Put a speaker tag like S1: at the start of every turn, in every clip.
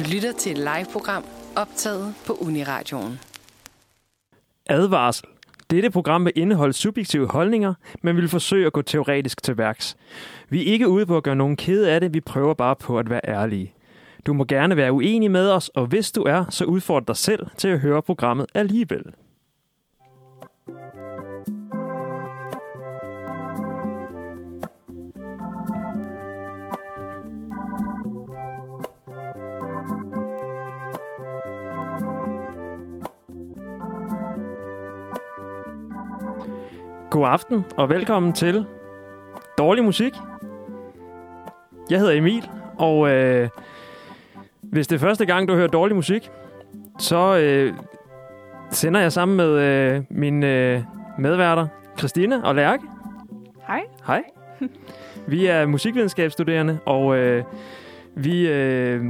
S1: Du lytter til et live-program optaget på Uniradioen.
S2: Advarsel. Dette program vil indeholde subjektive holdninger, men vil forsøge at gå teoretisk til værks. Vi er ikke ude på at gøre nogen kede af det, vi prøver bare på at være ærlige. Du må gerne være uenig med os, og hvis du er, så udfordr dig selv til at høre programmet alligevel. God aften og velkommen til Dårlig Musik. Jeg hedder Emil, og øh, hvis det er første gang, du hører dårlig musik, så øh, sender jeg sammen med øh, mine øh, medværter, Christina og Lærke.
S3: Hej.
S2: Hej. Vi er musikvidenskabsstuderende, og øh, vi øh,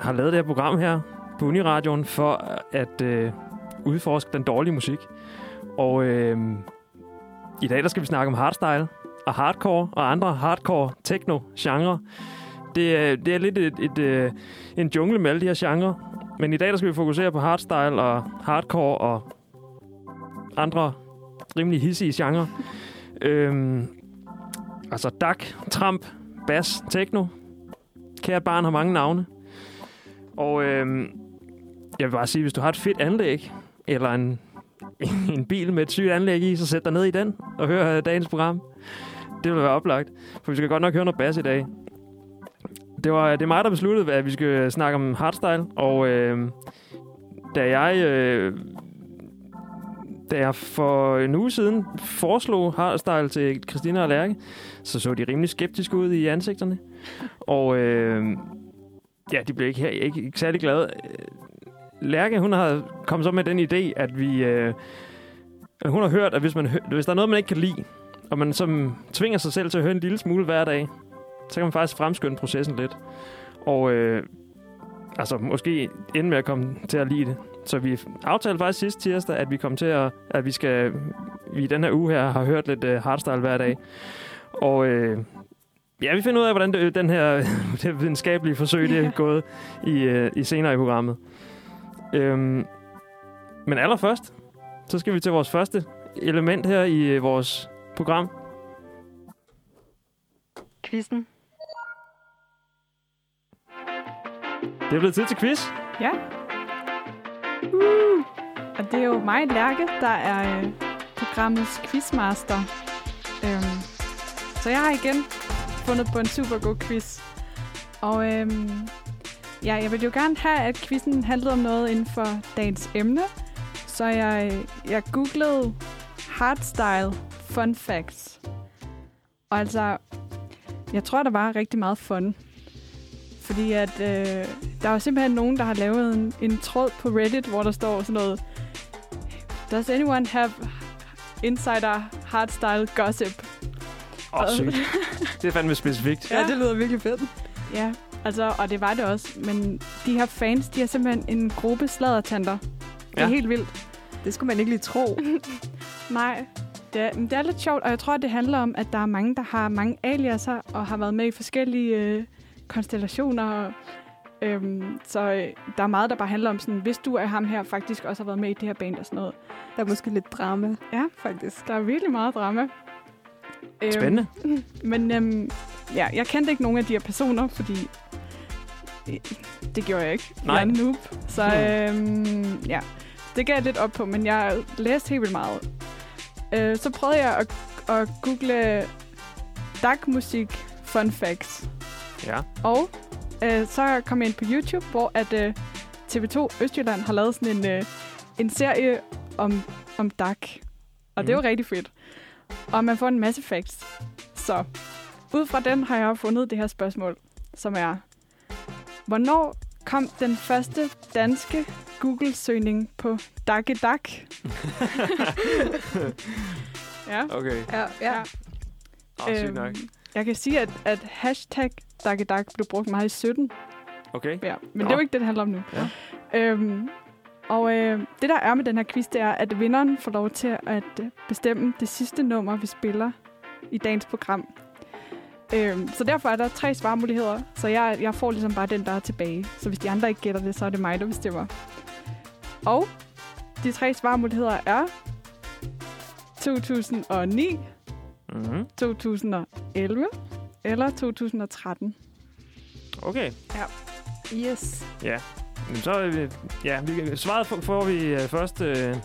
S2: har lavet det her program her på Uniradioen for at øh, udforske den dårlige musik. Og øh, i dag der skal vi snakke om hardstyle og hardcore og andre hardcore techno-genre. Det, er- det er lidt et, et, et, en jungle med alle de her genrer. Men i dag der skal vi fokusere på hardstyle og hardcore og andre rimelig hissige genrer. øhm, altså dak, tramp, bass, techno. Kært barn har mange navne. Og øhm, jeg vil bare sige, hvis du har et fedt anlæg, eller en, en en bil med et sygt anlæg i, så sæt dig ned i den og hør øh, dagens program. Det vil være oplagt, for vi skal godt nok høre noget bass i dag. Det var øh, det er mig, der besluttede, at vi skulle snakke om hardstyle, og øh, da jeg øh, da jeg for en uge siden foreslog hardstyle til Christina og Lærke, så så de rimelig skeptiske ud i ansigterne. Og øh, ja, de blev ikke, ikke, ikke særlig glade. Lærke, hun har kommet så med den idé, at vi... Øh, hun har hørt, at hvis, man, hvis der er noget, man ikke kan lide, og man som tvinger sig selv til at høre en lille smule hver dag, så kan man faktisk fremskynde processen lidt. Og øh, altså måske ende med at komme til at lide det. Så vi aftalte faktisk sidste tirsdag, at vi kom til at, at vi skal, vi i den her uge her har hørt lidt uh, hardstyle hver dag. Og øh, ja, vi finder ud af, hvordan det, den her det videnskabelige forsøg det er gået i, uh, i senere i programmet. Øhm, men allerførst, så skal vi til vores første element her i øh, vores program.
S3: Quizzen.
S2: Det er blevet tid til quiz.
S3: Ja. Uh. Og det er jo mig, Lærke, der er øh, programmets quizmaster. Øhm, så jeg har igen fundet på en super god quiz. Og øhm, ja, jeg vil jo gerne have, at quizzen handlede om noget inden for dagens emne. Så jeg, jeg googlede hardstyle fun facts. Og altså, jeg tror, der var rigtig meget fun. Fordi at øh, der er jo simpelthen nogen, der har lavet en, en tråd på Reddit, hvor der står sådan noget Does anyone have insider hardstyle gossip?
S2: Åh, oh, sygt. Det er fandme specifikt.
S3: Ja.
S4: det lyder virkelig fedt.
S3: Ja, altså, og det var det også. Men de her fans, de er simpelthen en gruppe sladdertanter. Det er
S2: Ja.
S3: helt vildt.
S4: Det skulle man ikke lige tro.
S3: Nej, det er, det er lidt sjovt, og jeg tror, det handler om, at der er mange, der har mange aliaser og har været med i forskellige øh, konstellationer. Øhm, så øh, der er meget, der bare handler om sådan, hvis du er ham her, faktisk også har været med i det her band og sådan noget.
S4: Der er måske lidt drama,
S3: Ja,
S4: faktisk.
S3: der er virkelig meget drama. Øhm,
S2: Spændende.
S3: Men øhm, ja, jeg kendte ikke nogen af de her personer, fordi øh, det gjorde jeg ikke.
S2: Nej.
S3: Jeg er en noob. Så
S2: Hmm.
S3: øhm, ja, det gav jeg lidt op på, men jeg læste helt vildt meget. Øh, så prøvede jeg at, at google DAC-musik fun facts.
S2: Ja.
S3: Og øh, så kom jeg ind på YouTube, hvor at øh, TV2 Østjylland har lavet sådan en, øh, en serie om, om DAC. Og det er jo
S2: Mhm.
S3: rigtig fedt. Og man får en masse facts. Så ud fra den har jeg fundet det her spørgsmål, som er, hvornår kom den første danske Google-søgning på Dakke Dak? ja.
S2: Okay.
S4: Ja, ja.
S2: Åh, sygt nok.
S3: Øhm, jeg kan sige, at, at hashtag Dakke Dak blev brugt meget i 17.
S2: Okay.
S3: Ja, men
S2: Nå.
S3: det er jo ikke det, det handler om nu.
S2: Ja.
S3: Øhm, og øh, det, der er med den her quiz, det er, at vinderen får lov til at bestemme det sidste nummer, vi spiller i dagens program. Øhm, så derfor er der tre svarmuligheder, så jeg, jeg får ligesom bare den, der er tilbage. Så hvis de andre ikke gætter det, så er det mig, der bestemmer. Og de tre svarmuligheder er 2009,
S2: Mm-hmm.
S3: 2011 eller 2013.
S2: Okay.
S4: Yes.
S2: Jamen, så er vi, ja, vi, svaret får- vi øh, først øh,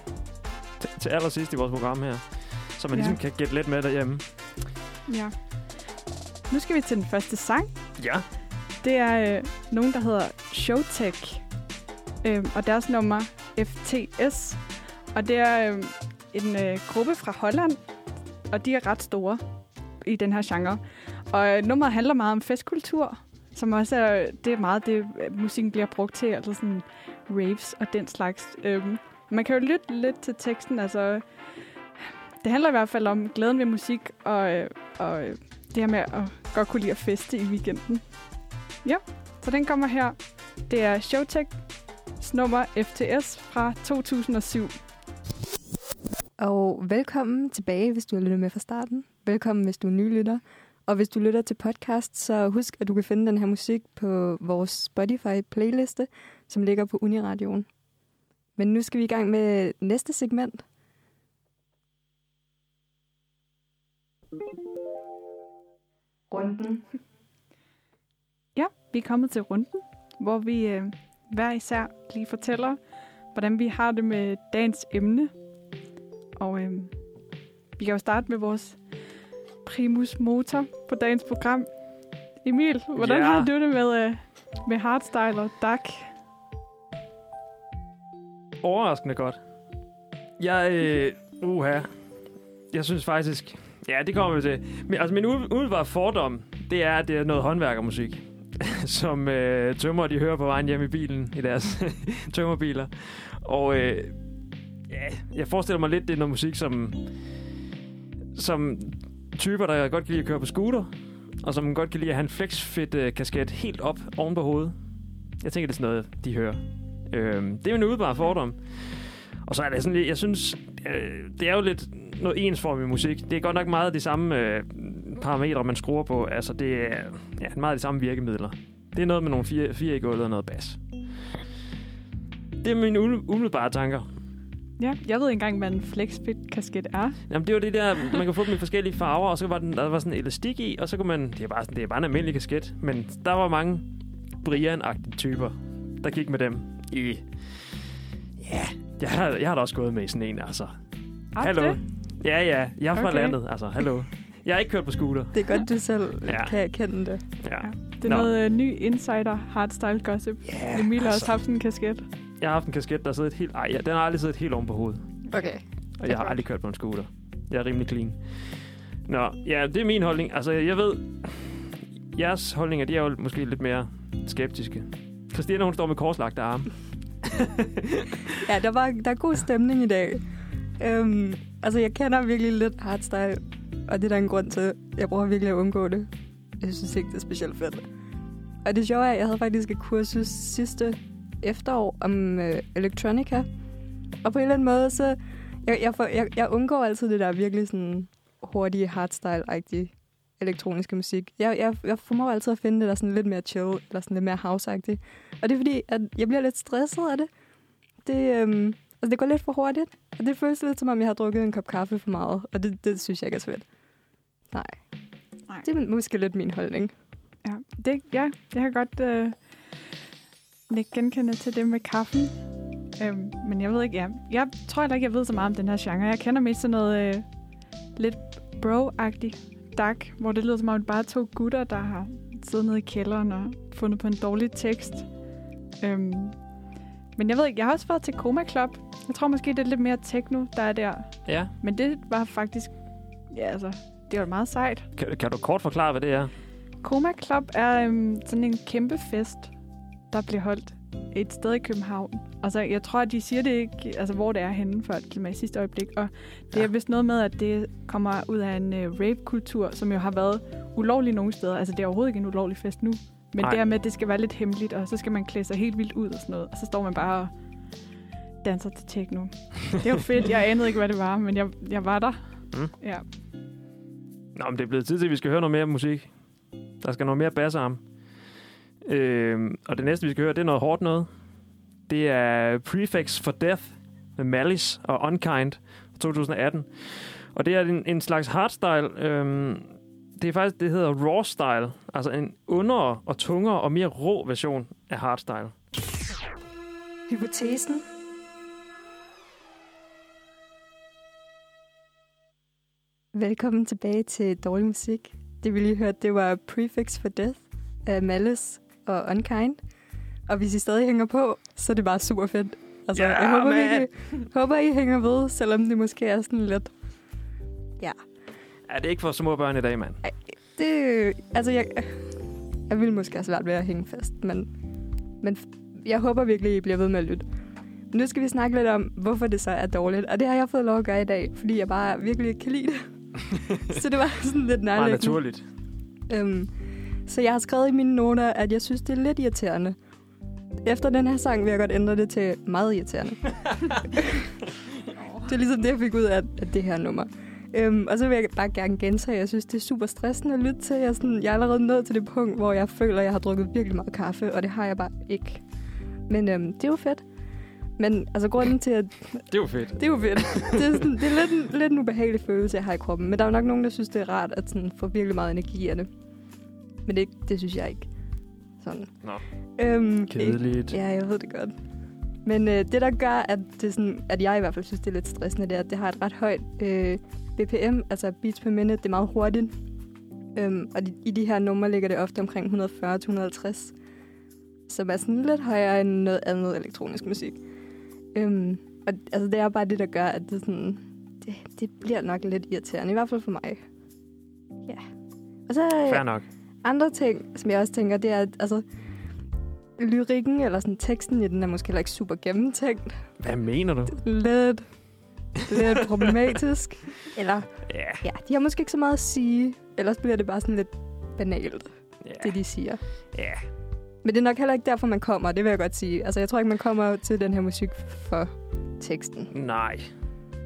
S2: til, til allersidst i vores program her. Så man
S3: Ja.
S2: ligesom kan gætte lidt med derhjemme.
S3: Ja. Nu skal vi til den første sang.
S2: Ja.
S3: Det er øh, nogen, der hedder Showtech. Øh, og deres nummer FTS. Og det er øh, en øh, gruppe fra Holland. Og de er ret store i den her genre. Og øh, nummeret handler meget om festkultur. Som også er, det er meget det, øh, musikken bliver brugt til. Altså sådan raves og den slags. Øh, man kan jo lytte lidt til teksten. Altså, det handler i hvert fald om glæden ved musik. Og, øh, og øh, det her med at godt kunne lide at feste i weekenden. Ja, så den kommer her. Det er Showtech's nummer FTS fra 2007.
S4: Og velkommen tilbage, hvis du har lyttet med fra starten. Velkommen, hvis du er nylytter. Og hvis du lytter til podcast, så husk, at du kan finde den her musik på vores Spotify-playliste, som ligger på Uniradioen. Men nu skal vi i gang med næste segment. Runden.
S3: Ja, vi er kommet til runden, hvor vi øh, hver især lige fortæller, hvordan vi har det med dagens emne. Og øh, vi kan jo starte med vores primus motor på dagens program. Emil, hvordan
S2: Ja.
S3: har du det med, øh, med hardstyle og DAC?
S2: Overraskende godt. Jeg, øh, uha. Jeg synes faktisk... Ja, det kommer vi til. Men, altså, min umiddelbare fordom, det er, at det er noget håndværkermusik. som øh, tømmer, de hører på vejen hjem i bilen, i deres tømmerbiler. Og øh, ja, jeg forestiller mig lidt, det er noget musik, som, som typer, der godt kan lide at køre på scooter, og som godt kan lide at have en flexfit øh, kasket helt op oven på hovedet. Jeg tænker, det er sådan noget, de hører. Øh, det er min udbare fordom. Og så er det sådan lidt, jeg synes, øh, det er jo lidt noget ensformig musik. Det er godt nok meget de samme øh, parametre, man skruer på. Altså, det er ja, meget de samme virkemidler. Det er noget med nogle fire, fire i gulvet og noget bas. Det er mine umiddelbare tanker.
S3: Ja, jeg ved ikke engang, hvad en flexfit kasket er.
S2: Jamen, det var det der, man kan få dem i forskellige farver, og så var den, der var sådan en elastik i, og så kunne man, det er bare, sådan, det er bare en almindelig kasket, men der var mange Brian-agtige typer, der gik med dem i, ja, jeg har, jeg har da også gået med i sådan en, altså.
S3: Er
S2: Hallo. Ja, ja, jeg er fra
S3: Okay.
S2: landet, altså, hallo. Jeg har ikke kørt på scooter.
S4: Det er godt, du selv
S2: Ja.
S4: ja. kan erkende det.
S2: Ja.
S3: Det er
S2: Nå.
S3: noget øh, ny insider hardstyle gossip.
S2: Ja,
S3: Emil har også
S2: altså,
S3: haft sådan en kasket.
S2: jeg har haft en kasket, der sidder helt... Ej, ja, den har aldrig siddet helt oven på hovedet.
S4: Okay.
S2: Og jeg har aldrig kørt på en scooter. Jeg er rimelig clean. Nå, ja, det er min holdning. Altså, jeg ved... Jeres holdninger, de er jo måske lidt mere skeptiske. Christina, hun står med korslagte arme.
S4: Ja, der, var, der er god stemning i dag. Øhm, altså, jeg kender virkelig lidt hardstyle, og det er der en grund til. Jeg prøver virkelig at undgå det. Jeg synes ikke, det er specielt fedt. Og det sjove er, at jeg havde faktisk et kursus sidste efterår om øh, elektronika. Og på en eller anden måde, så... Jeg, jeg, får, jeg, jeg undgår altid det der virkelig sådan hurtige hardstyle-agtige elektroniske musik. Jeg, jeg, jeg formår altid at finde det der sådan lidt mere chill, eller sådan lidt mere house-agtigt. Og det er fordi, at jeg bliver lidt stresset af det. Det, øhm, altså, det går lidt for hurtigt, og det føles lidt som om, jeg har drukket en kop kaffe for meget, og det, det synes jeg ikke er svært. Nej.
S3: Nej.
S4: Det er måske lidt min holdning.
S3: Ja, det, ja jeg kan godt øh, ikke genkende til det med kaffen. Øhm, men jeg ved ikke, ja. Jeg tror heller ikke, jeg ved så meget om den her genre. Jeg kender mest sådan noget øh, lidt bro-agtigt dark, hvor det lyder som om, det bare er to gutter, der har siddet nede i kælderen og fundet på en dårlig tekst. Øhm, men jeg ved ikke, jeg har også været til Coma Club. Jeg tror måske, det er lidt mere techno, der er der.
S2: Ja.
S3: Men det var faktisk, ja altså, det var meget sejt.
S2: Kan, kan du kort forklare, hvad det er?
S3: Coma Club er øhm, sådan en kæmpe fest, der bliver holdt et sted i København. Altså, jeg tror, at de siger det ikke, altså hvor det er henne, for til mig i sidste øjeblik. Og det
S2: Ja.
S3: er vist noget med, at det kommer ud af en uh, rape-kultur, som jo har været ulovlig nogle steder. Altså, det er overhovedet ikke en ulovlig fest nu. Men
S2: Nej.
S3: det her med, at det skal være lidt hemmeligt, og så skal man klæde sig helt vildt ud og sådan noget. Og så står man bare og danser til techno. Det var fedt. Jeg anede ikke, hvad det var, men jeg, jeg var der.
S2: Mm.
S3: Ja.
S2: Nå, men det er blevet tid til, at vi skal høre noget mere musik. Der skal noget mere bassarm. Øh, og det næste, vi skal høre, det er noget hårdt noget. Det er Prefix for Death med Malice og Unkind 2018. Og det er en, en slags hardstyle. Øh, det er faktisk, det hedder raw style. Altså en underere og tungere og mere rå version af hardstyle.
S4: Hypotesen. Velkommen tilbage til Dårlig Musik. Det vi lige hørte, det var Prefix for Death af Malice og Unkind. Og hvis I stadig hænger på, så er det bare super fedt. Altså,
S2: Ja,
S4: jeg håber,
S2: man.
S4: virkelig, håber, I hænger ved, selvom det måske er sådan lidt... Ja,
S2: Ja, det er ikke for små børn i dag, mand.
S4: det... Altså, jeg, jeg vil måske have svært ved at hænge fast, men, men jeg håber virkelig, I bliver ved med at lytte. Nu skal vi snakke lidt om, hvorfor det så er dårligt. Og det har jeg fået lov at gøre i dag, fordi jeg bare virkelig ikke kan lide det. så det var sådan lidt nærliggende.
S2: naturligt.
S4: Øhm, så jeg har skrevet i mine noter, at jeg synes, det er lidt irriterende. Efter den her sang vil jeg godt ændre det til meget irriterende. det er ligesom det, jeg fik ud af, af det her nummer. Øhm, og så vil jeg bare gerne gentage, at jeg synes, det er super stressende at lytte til. Jeg er, sådan, jeg er allerede nået til det punkt, hvor jeg føler, at jeg har drukket virkelig meget kaffe, og det har jeg bare ikke. Men øhm, det er jo fedt. Men altså grunden til, at
S2: Det er jo fedt.
S4: det er jo fedt. Det er, sådan, det er lidt, en, lidt en ubehagelig følelse, jeg har i kroppen. Men der er jo nok nogen, der synes, det er rart at sådan, få virkelig meget energi af det. Men det, det synes jeg ikke. Sådan.
S2: Nå.
S4: Øhm,
S2: Kedeligt.
S4: Ja, jeg ved det godt. Men øh, det, der gør, at, det sådan, at jeg i hvert fald synes, det er lidt stressende, det er, at det har et ret højt øh, BPM, altså beats per minute. Det er meget hurtigt. Øhm, og de, i de her numre ligger det ofte omkring 140-150. Som er sådan lidt højere end noget andet elektronisk musik. Øhm, og altså, det er bare det, der gør, at det, sådan, det, det bliver nok lidt irriterende. I hvert fald for mig. Ja. Og så
S2: Fair nok.
S4: andre ting, som jeg også tænker, det er, at altså, lyrikken eller sådan, teksten i den er måske heller ikke super gennemtænkt.
S2: Hvad mener du?
S4: Lidt, lidt problematisk. Eller,
S2: Ja.
S4: ja, de har måske ikke så meget at sige. Ellers bliver det bare sådan lidt banalt,
S2: Ja.
S4: det de siger.
S2: Ja.
S4: Men det er nok heller ikke derfor, man kommer, det vil jeg godt sige. Altså, jeg tror ikke, man kommer til den her musik for teksten.
S2: Nej.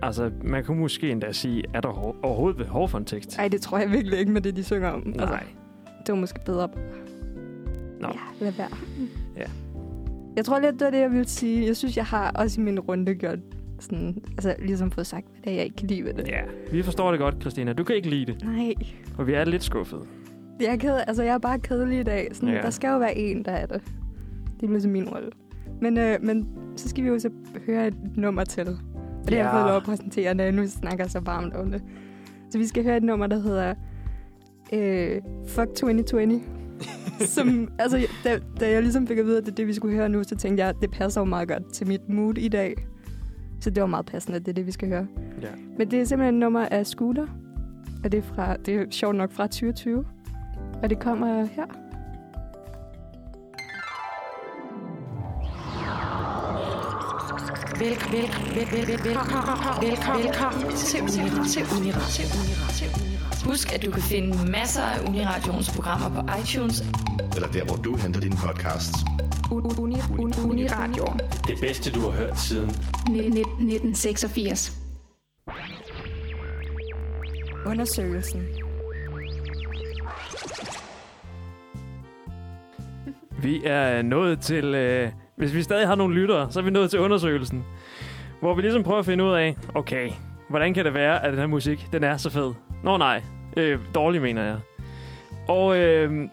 S2: Altså, man kunne måske endda sige, er der ho- overhovedet behov for en tekst?
S4: Nej, det tror jeg virkelig ikke med det, de synger om. Altså,
S2: Nej.
S4: det var måske bedre.
S2: Nå.
S4: Ja, lad være.
S2: Ja.
S4: Jeg tror lidt, det var det, jeg ville sige. Jeg synes, jeg har også i min runde gjort sådan, altså ligesom fået sagt, hvad det er, jeg ikke kan lide ved det.
S2: Ja, vi forstår det godt, Christina. Du kan ikke lide det,
S4: Nej,
S2: og vi er lidt skuffede.
S4: jeg er, ked, altså, jeg er bare kedelig i dag. Sådan,
S2: Ja.
S4: ja. Der skal jo være en, der er det. Det er ligesom min rolle. Men, øh, men så skal vi jo så høre et nummer til. Og det har jeg
S2: Ja.
S4: fået lov at præsentere, når jeg nu snakker så varmt om det. Så vi skal høre et nummer, der hedder øh, Fuck 2020. Som, altså, da, da jeg ligesom fik at vide, at det er det, vi skulle høre nu, så tænkte jeg, at det passer jo meget godt til mit mood i dag. Så det var meget passende, at det er det, vi skal høre.
S2: Ja.
S4: Men det er simpelthen et nummer af Scooter. Og det er, fra, det er sjovt nok fra 2020. Og det kommer her.
S1: Velkommen, vel, vel, vel, vel, velkommen, velkommen, velkommen til Uniradio. Til Uniradio.
S5: Husk, at du kan finde masser af Uniradions programmer på iTunes.
S6: eller der, hvor du henter dine podcasts.
S1: Uni, uni, Uniradio.
S7: Det bedste, du har hørt siden
S1: 1986.
S4: Undersøgelsen.
S2: Vi er nået til... Øh, hvis vi stadig har nogle lyttere, så er vi nået til undersøgelsen. Hvor vi ligesom prøver at finde ud af, okay, hvordan kan det være, at den her musik, den er så fed? Nå nej, øh, dårlig mener jeg. Og øh,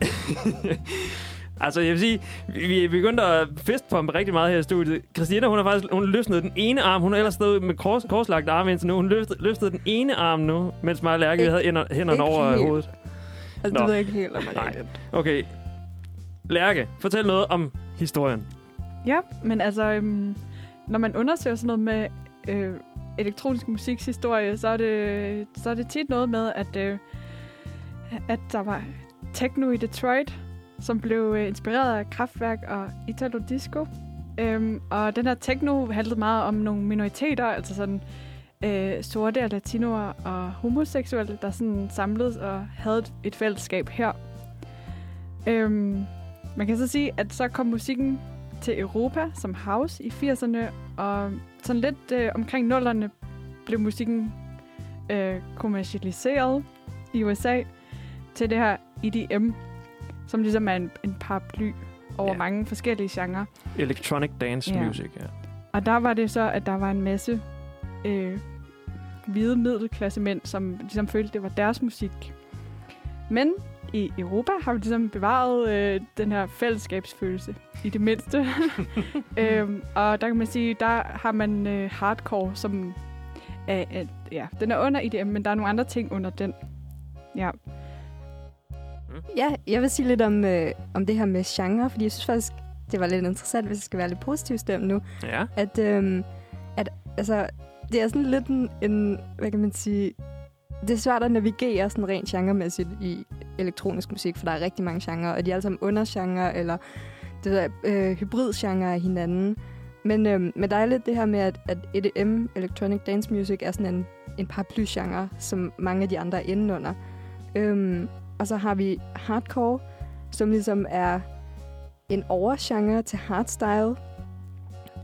S2: altså jeg vil sige, vi vi er begyndt at festpumpe rigtig meget her i studiet. Christina, hun har faktisk hun løftede den ene arm. Hun har ellers stået med kors, korslagt arm indtil nu. Hun løftede, løftede den ene arm nu, mens mig og Lærke vi
S4: Ikke-
S2: havde hænder- hænderne
S4: ikke
S2: over
S4: helt.
S2: hovedet.
S4: Altså,
S2: Nå.
S4: det ved jeg ikke helt, om jeg
S2: Nej. Okay. Lærke, fortæl noget om historien.
S3: Ja, men altså, øhm, når man undersøger sådan noget med øh, elektronisk musikshistorie, så er, det, så er det tit noget med, at, øh, at der var techno i Detroit, som blev øh, inspireret af Kraftværk og Italo Disco. Øhm, og den her techno handlede meget om nogle minoriteter, altså sådan øh, sorte og latinoer og homoseksuelle, der sådan samledes og havde et, et fællesskab her. Øhm, man kan så sige, at så kom musikken til Europa som house i 80'erne, og sådan lidt øh, omkring nullerne blev musikken øh, kommercialiseret i USA til det her EDM, som ligesom er en, en paraply over
S2: Ja.
S3: mange forskellige genrer.
S2: Electronic dance
S3: Ja.
S2: music, ja.
S3: Og der var det så, at der var en masse øh, hvide middelklassemænd, som ligesom følte, det var deres musik. Men i Europa har vi ligesom bevaret øh, den her fællesskabsfølelse, i det mindste. øhm, og der kan man sige, der har man øh, hardcore, som er, er, ja, den er under IDM, men der er nogle andre ting under den. Ja,
S4: Ja, jeg vil sige lidt om, øh, om det her med genre, fordi jeg synes faktisk, det var lidt interessant, hvis jeg skal være lidt positiv stemt nu,
S2: Ja,
S4: at, øh, at altså, det er sådan lidt en, en, hvad kan man sige, det er svært at navigere sådan rent genremæssigt i elektronisk musik, for der er rigtig mange genrer, og de er alle sammen undergenre, eller det er øh, hybridgenre af hinanden. Men, øh, men der er lidt det her med, at, at EDM, Electronic Dance Music, er sådan en, en paraply-genre, som mange af de andre er inde under. Øhm, og så har vi hardcore, som ligesom er en overgenre til hardstyle.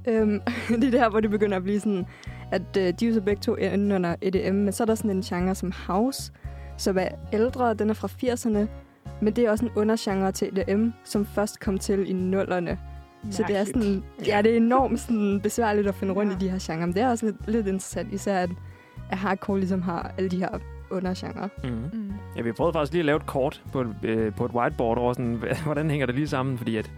S4: Øhm, det er der, hvor det begynder at blive sådan, at øh, de er så begge to inde under EDM, men så er der sådan en genre som house, som er ældre, den er fra 80'erne, men det er også en undergenre til EDM, som først kom til i nullerne. Så det er sådan, ja, det er enormt sådan besværligt at finde rundt
S3: Ja.
S4: i de her genrer, men det er også lidt, lidt interessant, især at, at hardcore ligesom har alle de her undergenre.
S2: mm.
S3: Mm.
S2: ja vi prøvede faktisk lige at lave et kort på, et- øh, på et whiteboard over sådan, hvordan hænger det lige sammen, fordi at,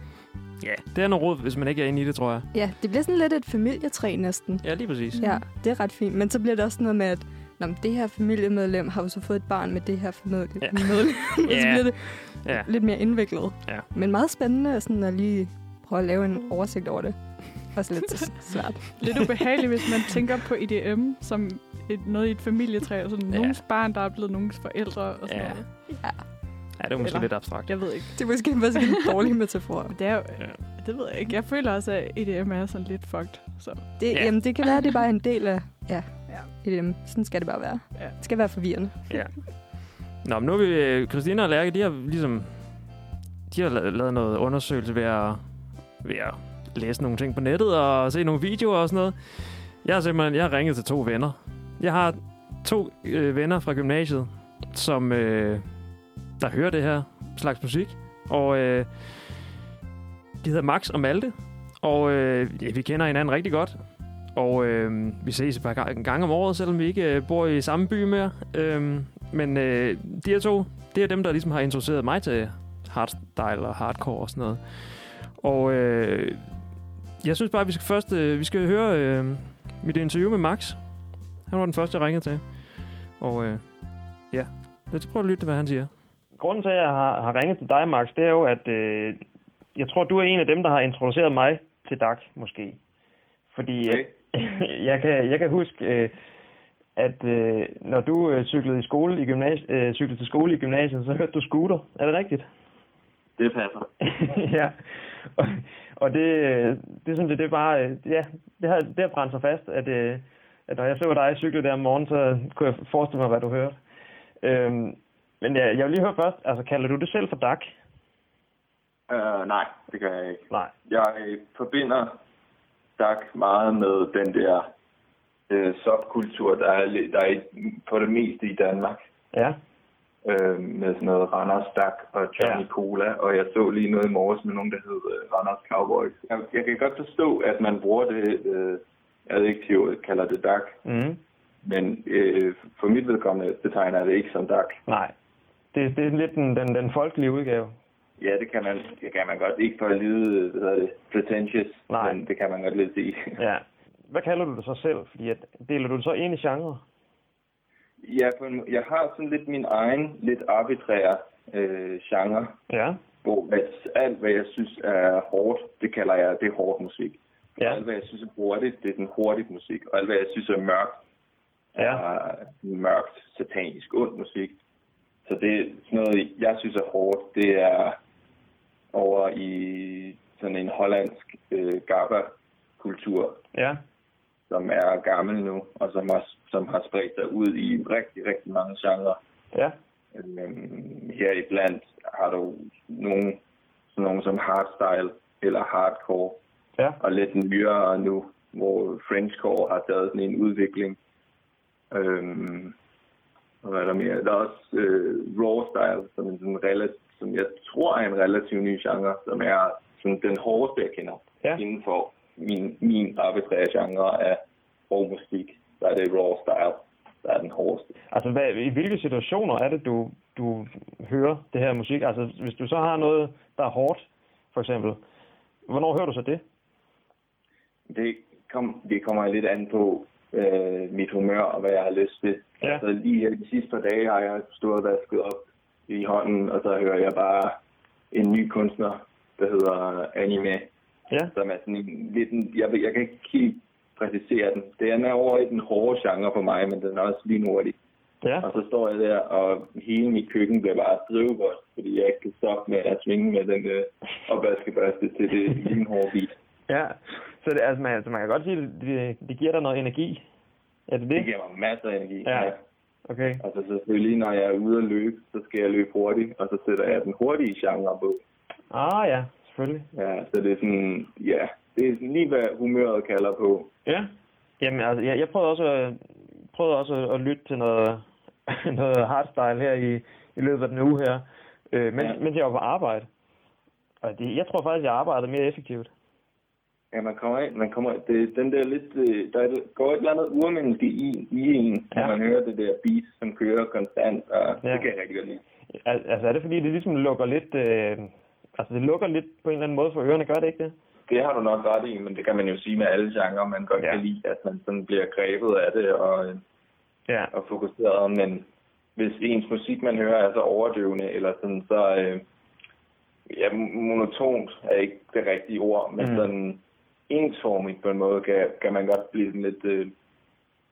S2: ja, det er noget råd, hvis man ikke er inde i det, tror jeg.
S4: Ja, det bliver sådan lidt et familietræ næsten.
S2: Ja, lige præcis.
S4: Ja, det er ret fint. Men så bliver det også noget med, at Nå, men det her familiemedlem har jo så fået et barn med det her familiemedlem.
S2: Ja.
S4: Medlem. Så bliver det
S2: Ja.
S4: lidt mere indviklet.
S2: Ja.
S4: Men meget spændende sådan at lige prøve at lave en oversigt over det. Også lidt svært.
S3: Lidt ubehageligt, hvis man tænker på IDM som et, noget i et familietræ, og sådan
S2: Ja.
S3: nogens barn, der er blevet nogens forældre og sådan
S2: Ja.
S3: noget.
S4: Ja,
S2: Ja, det er måske
S3: Eller-
S2: lidt abstrakt.
S3: Jeg ved ikke.
S4: det er måske måske en dårlig metafor.
S3: Det er jo,
S2: Ja.
S3: det ved jeg ikke. Jeg føler også, at EDM er sådan lidt fucked. Så
S4: Det,
S2: Ja.
S4: ja. jamen, det kan være, at det er bare en del af ja,
S3: Ja.
S4: EDM. Sådan skal det bare være.
S3: Ja.
S4: Det skal være forvirrende.
S2: Ja. Nå, men nu er vi... Christina og Lærke, de har ligesom... De har la- lavet noget undersøgelse ved at, ved at læse nogle ting på nettet og se nogle videoer og sådan noget. Jeg har simpelthen jeg har ringet til to venner. Jeg har to øh, venner fra gymnasiet, som øh, der hører det her slags musik. Og øh, de hedder Max og Malte. Og øh, ja, vi kender hinanden rigtig godt. Og øh, vi ses et par gange om året, selvom vi ikke øh, bor i samme by mere. Øh, men øh, de her to, det er dem, der ligesom har introduceret mig til hardstyle og hardcore og sådan noget. Og øh, jeg synes bare, at vi skal først øh, vi skal høre øh, mit interview med Max. Han var den første, jeg ringede til. Og øh, ja, lad os prøve at lytte, hvad han siger. Grunden til, at jeg har, har ringet til dig, Max, det er jo, at øh, jeg tror, du er en af dem, der har introduceret mig til DAC, måske. Fordi okay. jeg, kan, jeg kan huske, øh, at øh, når du øh, cyklede, i skole i gymnasi- øh, cyklede til skole i gymnasiet, så hørte du scooter. Er det rigtigt?
S8: Det passer.
S2: ja. Og, og det, øh, det synes jeg, det er bare, øh, ja, det har, det har brændt sig fast, at, øh, at når jeg så dig cykle der om morgenen, så kunne jeg forestille mig, hvad du hørte. Øhm, men jeg, jeg vil lige høre først, altså kalder du det selv for DAC?
S8: Uh, nej, det gør jeg ikke.
S2: Nej.
S8: Jeg øh, forbinder DAC meget med den der øh, subkultur, der er, der er på det meste i Danmark.
S2: Ja.
S8: Øh, med sådan noget Randers DAC og Johnny
S2: Ja.
S8: Cola, og jeg så lige noget i morges med nogen, der hed øh, Randers Cowboys. Jeg, jeg kan godt forstå, at man bruger det øh, adjektiv, kalder det DAC,
S2: Mm.
S8: men øh, for mit vedkommende betegner jeg det ikke som DAC.
S2: Nej. Det, det er lidt den, den, den folkelige udgave.
S8: Ja, det kan man, det kan man godt. Ikke for at lyde, hvad hedder det, pretentious,
S2: Nej.
S8: men det kan man godt lidt sige.
S2: Ja. Hvad kalder du det så selv? Fordi at, deler du det så ind i genre?
S8: Ja, en, jeg har sådan lidt min egen, lidt arbitrære øh, genre,
S2: Ja.
S8: hvor at alt, hvad jeg synes er hårdt, det kalder jeg, det er hård musik.
S2: Ja.
S8: Alt, hvad jeg synes er hurtigt, det er den hurtige musik. Og alt, hvad jeg synes er mørkt,
S2: Ja.
S8: er mørkt, satanisk, ond musik. Så det er sådan noget, jeg synes er hårdt, det er over i sådan en hollandsk øh, gabba-kultur,
S2: Ja.
S8: Som er gammel nu, og som har, som har spredt sig ud i rigtig, rigtig mange genrer.
S2: Ja.
S8: Øhm, her i blandt har du nogen, sådan nogen som hardstyle eller hardcore,
S2: Ja.
S8: og lidt nyere nu, hvor Frenchcore har taget sådan en udvikling. Øhm, Og hvad er der mere? Der er også øh, raw style, som, en sådan relativ, som jeg tror er en relativt ny genre, som er sådan den hårdeste, jeg kender
S2: Ja.
S8: inden for min, min arbitrære genre af rå musik. Der er det raw style, der er den hårdeste.
S2: Altså, hvad, i hvilke situationer er det, du, du hører det her musik? Altså, hvis du så har noget, der er hårdt, for eksempel, hvornår hører du så det?
S8: Det, kom, det kommer lidt an på øh, mit humør og hvad jeg har lyst til.
S2: Ja.
S8: Altså lige her de sidste par dage har jeg stået og vasket op i hånden, og så hører jeg bare en ny kunstner, der hedder Anime,
S2: Ja.
S8: som er sådan en, lidt en, jeg, jeg kan ikke helt præcisere den. Den er over i den hårde genre for mig, men den er også lige hurtig.
S2: Ja.
S8: Og så står jeg der, og hele mit køkken bliver bare drivgodt, fordi jeg ikke kan stoppe med at svinge med den øh, opvaskebørste til det lynhårde beat.
S2: Ja. Så det, altså, man, altså, man kan godt sige, at det, det giver dig noget energi. Er det det?
S8: Det giver mig masser af energi.
S2: Ja. Okay.
S8: Altså selvfølgelig, når jeg er ude at løbe, så skal jeg løbe hurtigt, og så sætter jeg den hurtige genre på.
S2: Ah ja, selvfølgelig.
S8: Ja, så det er sådan, ja, det er sådan lige, hvad humøret kalder på.
S2: Ja. Jamen, altså, jeg, jeg prøvede også, at- prøvede også at, lytte til noget, noget hardstyle her i, i løbet af den uge her, øh, mens,
S8: Ja.
S2: mens jeg var på arbejde. Og det, jeg tror faktisk, jeg arbejdede mere effektivt.
S8: Ja, man kommer ind, man kommer, det den der lidt, øh, der er, går et eller andet urmenneske i, i en, når
S2: Ja.
S8: man hører det der beat, som kører konstant, og
S2: Ja.
S8: det kan jeg rigtig godt lide.
S2: Al- Altså, er det fordi, det ligesom lukker lidt... Øh, altså, det lukker lidt på en eller anden måde for ørerne, gør det ikke det?
S8: Det har du nok ret i, men det kan man jo sige med alle genrer, man godt
S2: Ja.
S8: kan lide, at man sådan bliver grebet af det og,
S2: Ja.
S8: og fokuseret, men hvis ens musik, man hører, er så overdøvende, eller sådan, så øh, ja, monotont er ikke det rigtige ord, men mm. sådan ensformigt på en måde, kan, kan man godt blive sådan lidt, øh,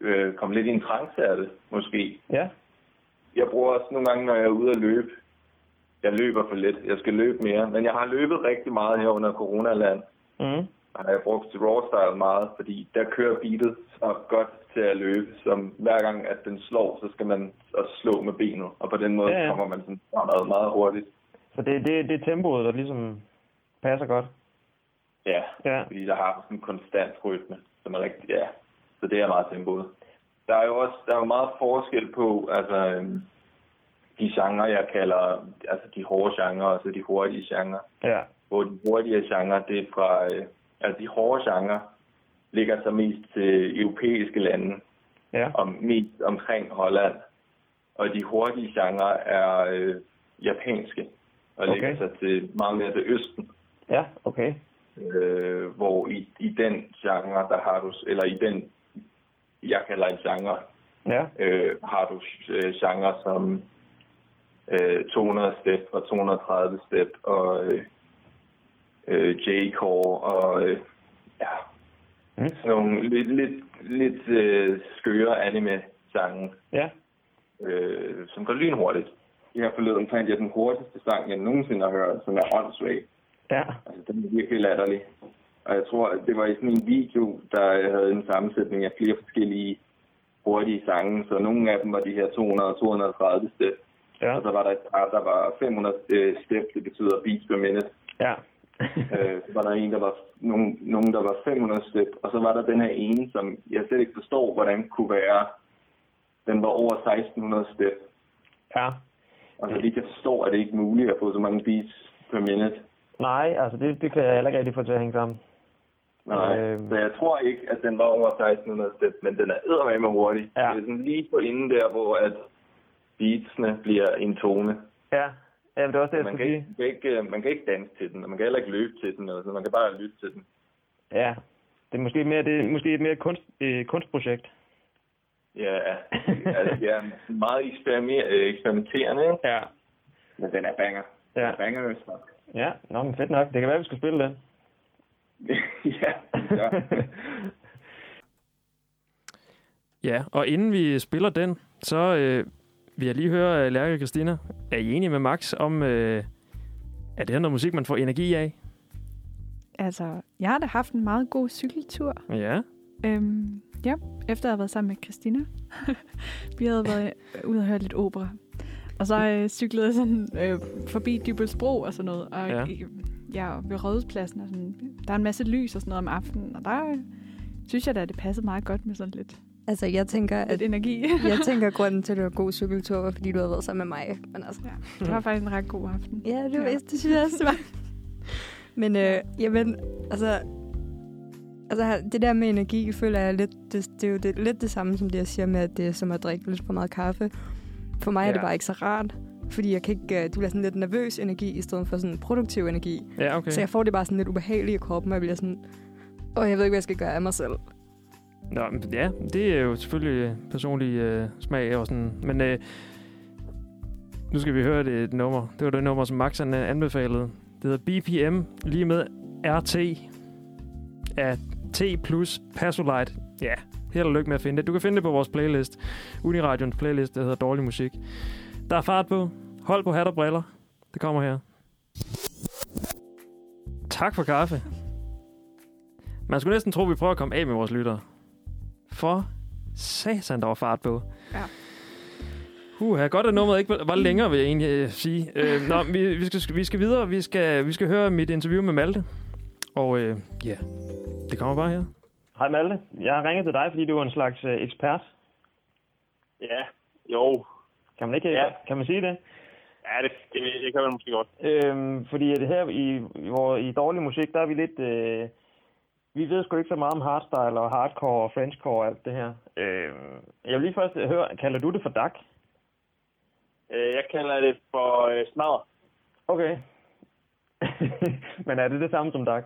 S8: øh, komme lidt i en trance af det, måske.
S2: Ja.
S8: Jeg bruger også nogle gange, når jeg er ude at løbe, jeg løber for lidt, jeg skal løbe mere, men jeg har løbet rigtig meget her under coronaland,
S2: Mm.
S8: har jeg brugt til raw style meget, fordi der kører beatet så godt til at løbe, som hver gang at den slår, så skal man også slå med benet, og på den måde
S2: ja.
S8: ja. kommer man sådan meget, meget hurtigt.
S2: Så det, det, det er tempoet, der ligesom passer godt.
S8: Ja,
S2: Ja.
S8: fordi der har sådan en konstant rytme, som er rigtig, ja, så det er meget tempoet. Der er jo også der er jo meget forskel på, altså øhm, de genrer, jeg kalder, altså de hårde genrer, og så de hurtige genrer.
S2: Ja.
S8: hvor de hurtige genre, det er fra, øh, altså de hårde genre, ligger så mest til europæiske lande,
S2: Ja.
S8: og mest omkring Holland. Og de hurtige genre er øh, japanske, og
S2: Okay.
S8: ligger sig til meget mere til østen.
S2: Ja, okay.
S8: Øh, hvor i, i den genre, der har du, eller i den, jeg kalder en genre,
S2: Ja.
S8: øh, har du øh, genre som øh, 200 step og 230 step og øh, øh, J-core og øh, ja,
S2: Mm.
S8: sådan nogle lidt, lidt, lidt øh, skøre anime-sange,
S2: Ja.
S8: øh, som går lynhurtigt. Her forleden fandt jeg den hurtigste sang, jeg nogensinde har hørt, som er åndssvag.
S2: Ja.
S8: Altså, den er virkelig latterlig. Og jeg tror, det var i sådan en video, der havde en sammensætning af flere forskellige hurtige sange. Så nogle af dem var de her 200 og 230 step.
S2: Ja.
S8: Og så var der et par, der var 500 øh, step, det betyder beats per minute.
S2: Ja.
S8: Øh, så var der en, der var nogen, nogen, der var 500 step. Og så var der den her ene, som jeg slet ikke forstår, hvordan kunne være. Den var over 1600 step.
S2: ja.
S8: Og så vidt jeg forstår, er det ikke muligt at få så mange beats per minute.
S2: Nej, altså det, det kan jeg heller ikke rigtig få til at hænge sammen.
S8: Nej, øh, så jeg tror ikke, at den var over 1600 step, men den er eddermame hurtig.
S2: Ja.
S8: Det er sådan lige på inden der, hvor at beatsene bliver en tone.
S2: Ja. Ja, det er også det, jeg
S8: Man kan, ikke,
S2: sige.
S8: man, kan ikke, øh, man kan ikke danse til den, og man kan heller ikke løbe til den, eller sådan. man kan bare lytte til den.
S2: Ja. Det er måske mere, det er måske et mere kunst, øh, kunstprojekt.
S8: Ja, altså, det er meget eksperiment, øh, eksperimenterende, ikke?
S2: Ja.
S8: men den er banger.
S2: Ja.
S8: Den er banger, hvis
S2: Ja, nå, men fedt nok. Det kan være, vi skal spille den.
S8: ja, ja.
S2: Ja, og inden vi spiller den, så øh, vil jeg lige høre, øh, Lærke og Christina, er I enige med Max om, øh, er det her noget musik, man får energi af?
S3: Altså, jeg har da haft en meget god cykeltur.
S2: Ja.
S3: Øhm, ja, efter at have været sammen med Christina. vi havde været øh, ude og høre lidt opera. Og så øh, cyklede jeg sådan øh, forbi Dybelsbro og sådan noget. Og
S2: Ja.
S3: ja. ved Rådhuspladsen. Og sådan, der er en masse lys og sådan noget om aftenen. Og der øh, synes jeg da, at det passede meget godt med sådan lidt
S4: Altså, jeg tænker,
S3: Lidt
S4: at
S3: energi.
S4: jeg tænker, at grunden til, at det var en god cykeltur, var, fordi du havde været sammen med mig. Men altså,
S3: ja, det var faktisk en ret god aften.
S4: ja, det, var,
S3: Ja.
S4: det synes jeg også, det var. Men øh, jamen, altså, altså, det der med energi, føler jeg lidt, det, det er jo det, lidt det samme, som det, jeg siger med, at det er som at drikke lidt for meget kaffe. For mig ja. er det bare ikke så rart, fordi jeg kan ikke, øh, du bliver sådan lidt nervøs energi, i stedet for sådan produktiv energi.
S2: Ja, okay.
S4: Okay. Så jeg får det bare sådan lidt ubehageligt i kroppen, og jeg bliver sådan, åh, jeg ved ikke, hvad jeg skal gøre af mig selv.
S2: Nå, men ja, det er jo selvfølgelig øh, personlig øh, smag og sådan. Men øh, nu skal vi høre det et nummer. Det var det nummer, som Max han, øh, anbefalede. Det hedder BPM, lige med RT af T plus Passolite. Ja, held og lykke med at finde det. Du kan finde det på vores playlist. Uniradions playlist, der hedder Dårlig Musik. Der er fart på. Hold på hat og briller. Det kommer her. Tak for kaffe. Man skulle næsten tro, at vi prøver at komme af med vores lyttere. For satan, der var fart på.
S3: Ja.
S2: Uh, godt at nummeret ikke var længere, vil jeg egentlig øh, sige. Øh, nå, vi, vi, skal, vi skal videre. Vi skal, vi skal høre mit interview med Malte. Og øh, ja, det kommer bare her.
S9: Hej Malte. Jeg har ringet til dig, fordi du er en slags øh, ekspert.
S10: Ja, jo.
S9: Kan man ikke
S10: Ja.
S9: kan man sige det?
S10: Ja, det, det, det kan man måske godt.
S9: Øhm, fordi at her i, i, hvor, i dårlig musik, der er vi lidt... Øh, vi ved sgu ikke så meget om hardstyle og hardcore og frenchcore og alt det her. Øhm, jeg vil lige først høre, kalder du det for DAC?
S10: Øh, Jeg kalder det for øh, smadder.
S9: Okay. Men er det det samme som DAC?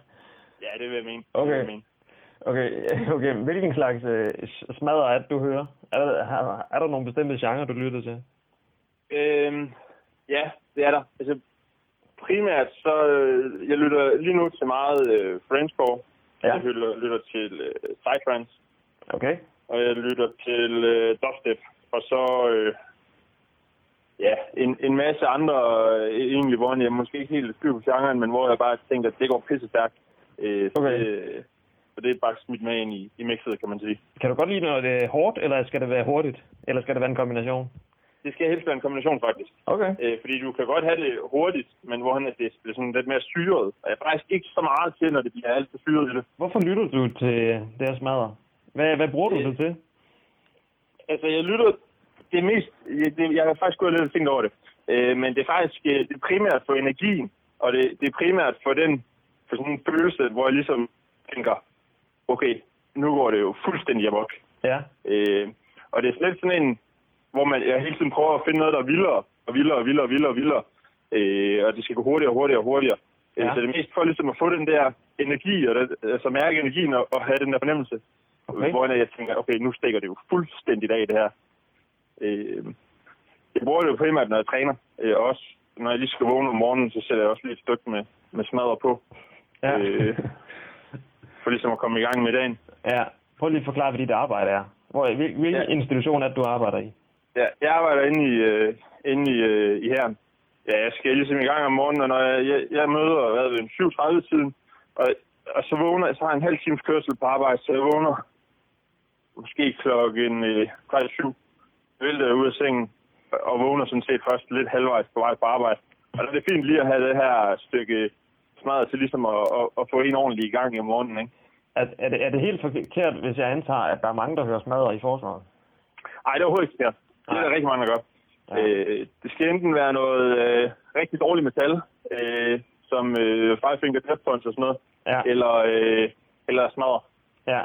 S10: Ja, det vil jeg mene.
S9: Okay.
S10: Det vil jeg mene.
S9: Okay, okay. Hvilken slags øh, smadder er det, du hører? Er der, er, er der nogle bestemte genrer, du lytter til?
S10: Øhm, ja, det er der. Altså, primært så, øh, jeg lytter lige nu til meget øh, Frenchcore.
S9: Ja.
S10: Jeg lytter, lytter til øh, Psytrance,
S9: Okay.
S10: og jeg lytter til øh, dubstep. Og så, øh, ja, en, en masse andre, øh, egentlig, hvor jeg måske ikke helt styr på genren, men hvor jeg bare tænker, at det går pisse stærkt. Øh,
S9: Okay.
S10: det, så det er bare smidt med ind i, i mixet, kan man sige.
S9: Kan du godt lide, når det er hårdt, eller skal det være hurtigt? Eller skal det være en kombination?
S10: Det skal helst være en kombination, faktisk.
S9: Okay.
S10: Øh, fordi du kan godt have det hurtigt, men hvor han er det bliver sådan lidt mere syret. Og jeg er faktisk ikke så meget til, når det bliver alt for syret i det.
S9: Hvorfor lytter du til det her smadder? Hvad, hvad bruger du det til?
S10: Altså, jeg lytter det mest... Jeg, det, jeg har faktisk gået lidt og tænkt over det. Øh, men det er faktisk øh, det er primært for energien, og det, det er primært for den for sådan en følelse, hvor jeg ligesom tænker, okay, nu går det jo fuldstændig amok.
S9: Ja.
S10: Øh, og det er slet sådan en, hvor man jeg hele tiden prøver at finde noget, der er vildere, og vildere, og vildere, og vildere, og vildere. Øh, og det skal gå hurtigere, hurtigere, hurtigere. Ja.
S9: Ja.
S10: Så det er mest for ligesom at få den der energi, og det, altså mærke energien, og, og have den der fornemmelse.
S9: Okay.
S10: Hvor jeg tænker, okay, nu stikker det jo fuldstændigt af, det her. Øh, jeg bruger det jo primært, når jeg træner. Øh, også når jeg lige skal vågne om morgenen, så sætter jeg også lige et stykke med, med smadder på.
S9: Ja.
S10: Øh, for ligesom at komme i gang med dagen.
S9: ja. Prøv lige at forklare, hvad dit arbejde er. Hvor, hvil, hvilken
S10: ja.
S9: institution er det, du arbejder i?
S10: Ja, jeg arbejder inde i, øh, inde i, øh, i herren. Ja, jeg skal ligesom i gang om morgenen, og når jeg, jeg, jeg møder hvad, ved, 7.30 tiden, og, og så vågner jeg, så har jeg en halv times kørsel på arbejde, så jeg vågner måske klokken øh, kvart syv. Vælter ud af sengen, og vågner sådan set først lidt halvvejs på vej på arbejde. Og der er det fint lige at have det her stykke smadret til ligesom at, at, at få en ordentlig i gang i morgenen, ikke?
S9: Er, er, det, er det helt forkert, hvis jeg antager, at der er mange, der hører smadder i forsvaret?
S10: Nej, det er overhovedet ikke. Det er der rigtig mange, der gør.
S9: Ja.
S10: Øh, det skal enten være noget øh, rigtig dårligt metal, øh, som øh, Five Finger Death Punch og sådan noget,
S9: Ja.
S10: eller, øh, eller smadre.
S9: Ja.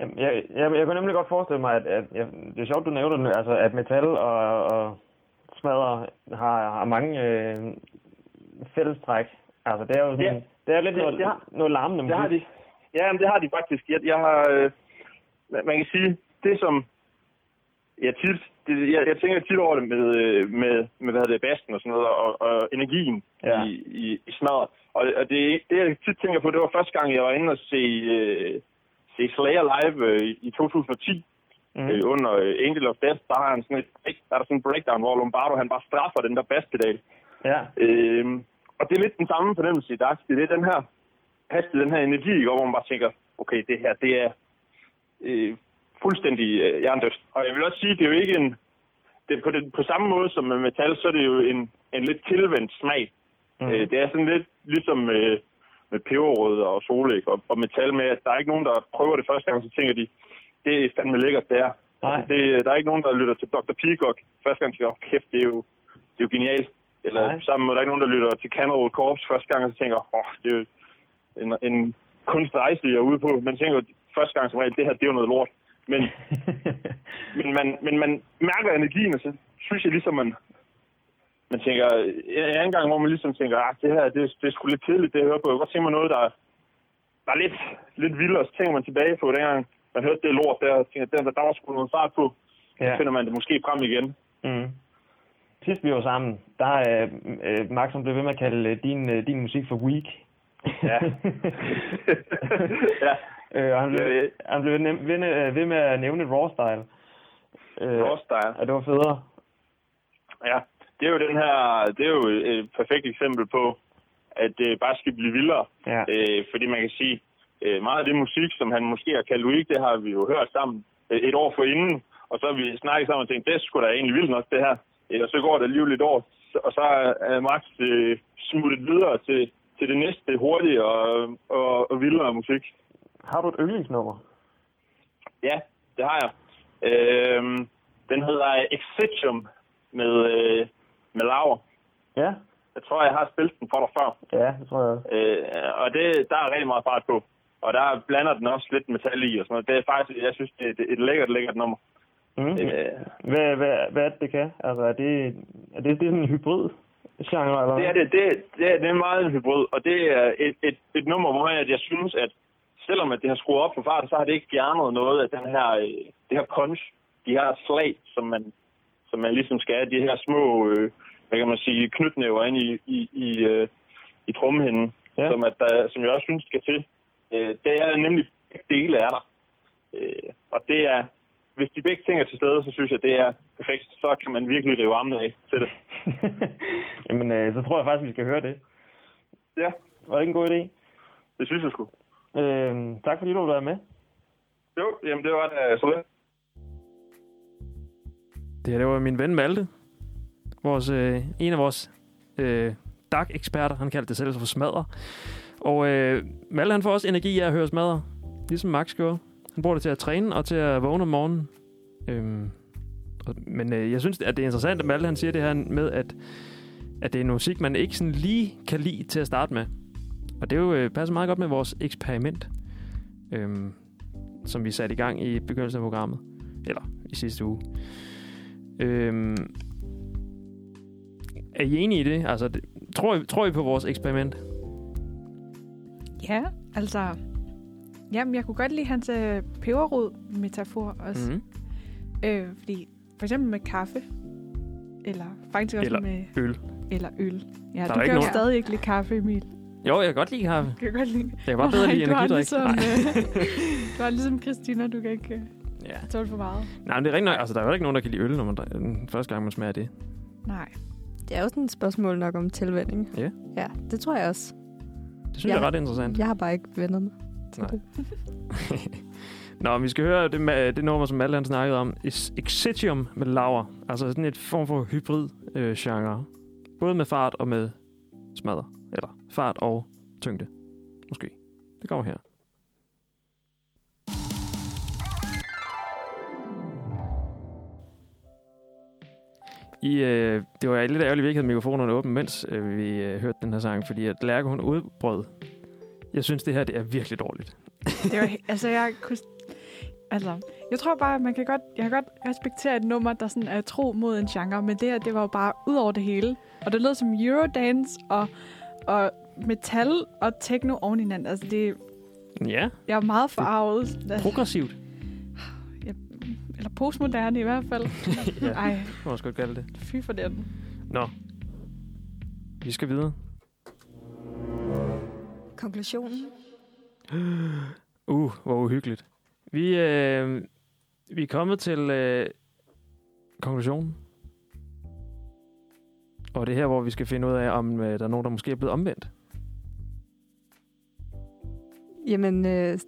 S9: Jamen, Jeg, jeg, jeg kunne nemlig godt forestille mig, at, at jeg, det er sjovt, du nævner det, altså, at metal og, og smadder har, har mange øh, fællestræk. Altså, det er jo sådan,
S10: Ja.
S9: det er lidt
S10: Det-
S9: noget,
S10: det har-
S9: noget larmende
S10: Det har
S9: musik.
S10: de. Ja, men det har de faktisk. Jeg, jeg har, øh, man kan sige, det som jeg tit, det, jeg, jeg tænker tit over det med, øh, med, med hvad hedder det, bassen og sådan noget, og, og energien
S9: Ja.
S10: i, i, i smadret. Og, og det, det, jeg tit tænker på, det var første gang, jeg var inde og se, øh, se Slayer live øh, i 2010.
S9: Mm.
S10: Øh, under øh, Angel of Death, der har han sådan et, der er der sådan en breakdown, hvor Lombardo han bare straffer den der basspedal.
S9: Ja.
S10: Øhm, og det er lidt den samme fornemmelse i DAX. Det er den her hastighed, den her energi, hvor man bare tænker, okay, det her, det er øh, fuldstændig øh, hjernedøst. Og jeg vil også sige, det er jo ikke en... Det, på, det, på samme måde som med metal, så er det jo en, en lidt tilvendt smag.
S9: Mm.
S10: Øh, det er sådan lidt ligesom øh, med peberrød og solæg og, og metal med, at der er ikke nogen, der prøver det første gang, så tænker de, det er fandme lækkert, det er. Nej. Altså, det, der er ikke nogen, der lytter til Dr. Peacock. Første gang siger oh, kæft, det er jo, det er jo genialt. Eller
S9: Nej.
S10: sammen med, der er ikke nogen, der lytter til Cannibal Corpse første gang, og så tænker, åh, oh, det er jo en, en kunstrejse, jeg er ude på. Man tænker første gang som regel, det her, det er jo noget lort. Men, men, man, men man mærker energien, og så synes jeg ligesom, man, man tænker, en anden gang, hvor man ligesom tænker, ah, det her, det, det er sgu lidt kedeligt, det jeg hører på. Jeg kan godt tænke mig noget, der, er- der er lidt, lidt vildere, og så tænker man tilbage på dengang, man hørte det lort der, og tænker, der, der, var sgu noget fart på. Ja. Så finder man det måske frem igen.
S9: Mm. Sidst vi var sammen, der er øh, Max som blev ved med at kalde øh, din, øh, din musik for weak.
S10: Ja. ja.
S9: Øh, og han blev,
S10: Ja, ja.
S9: han blev nem, ved, øh, ved med at nævne raw style. Øh,
S10: Raw style.
S9: Og det var federe.
S10: Ja, det er jo den her, det er jo et perfekt eksempel på, at det bare skal blive vildere.
S9: Ja.
S10: Øh, fordi man kan sige, øh, meget af det musik, som han måske har kaldt weak, det har vi jo hørt sammen øh, et år forinden. Og så har vi snakket sammen og tænkt, det skulle da egentlig vildt nok, det her. Øh, og så går det alligevel et år, og så er er Max øh, smuttet videre til, til det næste hurtige og, og, og vildere musik.
S9: Har du et yndlingsnummer?
S10: Ja, det har jeg. Øhm, den hedder Exitium med, øh, med Laver.
S9: Ja.
S10: Jeg tror, jeg har spillet den for dig før.
S9: Ja, det tror jeg også.
S10: Øh, og det, der er rigtig meget fart på. Og der blander den også lidt metal i og sådan noget. Det er faktisk, jeg synes, det er et lækkert, lækkert nummer.
S9: Mm.
S10: Øh,
S9: Hvad, hvad, hvad er det, det kan? Altså, er det, er det, det er sådan en hybrid genre, eller
S10: det, er det, det, det, er, det er meget en hybrid, og det er et, et, et nummer, hvor jeg, jeg synes, at selvom at det har skruet op for fart, så har det ikke fjernet noget af den her, øh, det her punch, de her slag, som man, som man ligesom skal have, de her små, øh, hvad kan man sige, knytnæver ind i, i, i, øh, i trummehinden,
S9: Ja.
S10: som, at der, som jeg også synes skal til. Øh, det er nemlig dele af der. Øh, og det er, hvis de begge ting er til stede, så synes jeg, det er perfekt. Så kan man virkelig rive armene af til det.
S9: Jamen, øh, så tror jeg faktisk, vi skal høre det.
S10: Ja,
S9: Var det ikke en god idé?
S10: det synes jeg sgu.
S9: Øh, tak fordi du var med.
S10: Jo, jamen det var det så lidt.
S2: Det her, det var min ven Malte. Vores, øh, en af vores øh, DAC-eksperter. Han kaldte det selv for smadre. Og øh, Malte, han får også energi af at høre smadre. Ligesom Max gjorde. Han bruger det til at træne og til at vågne om morgenen. Øhm, og, men øh, jeg synes, at det er interessant, at Malte han siger det her med, at, at det er musik, man ikke sådan lige kan lide til at starte med. Og det er jo, øh, passer meget godt med vores eksperiment, øhm, som vi satte i gang i begyndelsen af programmet. Eller i sidste uge. Øhm, er I enige i det? Altså, det, tror, I, tror I på vores eksperiment?
S3: Ja, altså... Jamen, jeg kunne godt lide hans øh, peberrod-metafor også.
S2: Mm-hmm.
S3: Øh, fordi for eksempel med kaffe, eller faktisk også
S2: Eller
S3: med...
S2: øl.
S3: Eller øl. Ja,
S2: er
S3: du kan jo stadig ikke lide kaffe, Emil.
S2: Jo, jeg kan godt lide kaffe.
S3: Kan jeg godt lide.
S2: Jeg kan bare bedre lide energidrik.
S3: Ligesom, øh, du har ligesom Christina, du kan ikke øh,
S2: ja.
S3: tåle for meget.
S2: Nej, men det er rigtig nok. Altså, der er jo ikke nogen, der kan lide øl, når man den første gang, man smager det.
S3: Nej.
S4: Det er jo sådan et spørgsmål nok om tilvænning.
S2: Ja.
S4: Ja, det tror jeg også.
S2: Det synes ja. jeg er ret interessant.
S4: Jeg har bare ikke vendt mig til
S2: Nej.
S4: det.
S2: Nå, vi skal høre det, ma- det nummer, som Malte han snakkede om. Exitium med Lauer. Altså sådan et form for hybrid-genre. Både med fart og med smadder. Eller fart og tyngde. Måske. Det kommer her. I, øh, det var lidt ærgerligt, at vi ikke havde mikrofonerne åbne, mens øh, vi øh, hørte den her sang, fordi at Lærke, hun udbrød. Jeg synes, det her det er virkelig dårligt.
S3: Det var, altså, jeg kunne... Altså, jeg tror bare, man kan godt, jeg kan godt respektere et nummer, der sådan er tro mod en genre, men det her, det var jo bare ud over det hele. Og det lød som Eurodance og, og metal og techno oven i hinanden. Altså, det,
S2: Ja,
S3: jeg er meget forarvet.
S2: progressivt.
S3: Eller postmoderne i hvert fald.
S2: ja,
S3: Ej,
S2: det må også godt kalde det.
S3: fy for den.
S2: Nå. Vi skal videre.
S4: Konklusionen?
S2: Uh, hvor uhyggeligt. Vi, øh, vi er kommet til øh, konklusionen. Og det er her, hvor vi skal finde ud af, om øh, der er nogen, der måske er blevet omvendt.
S4: Jamen, øh,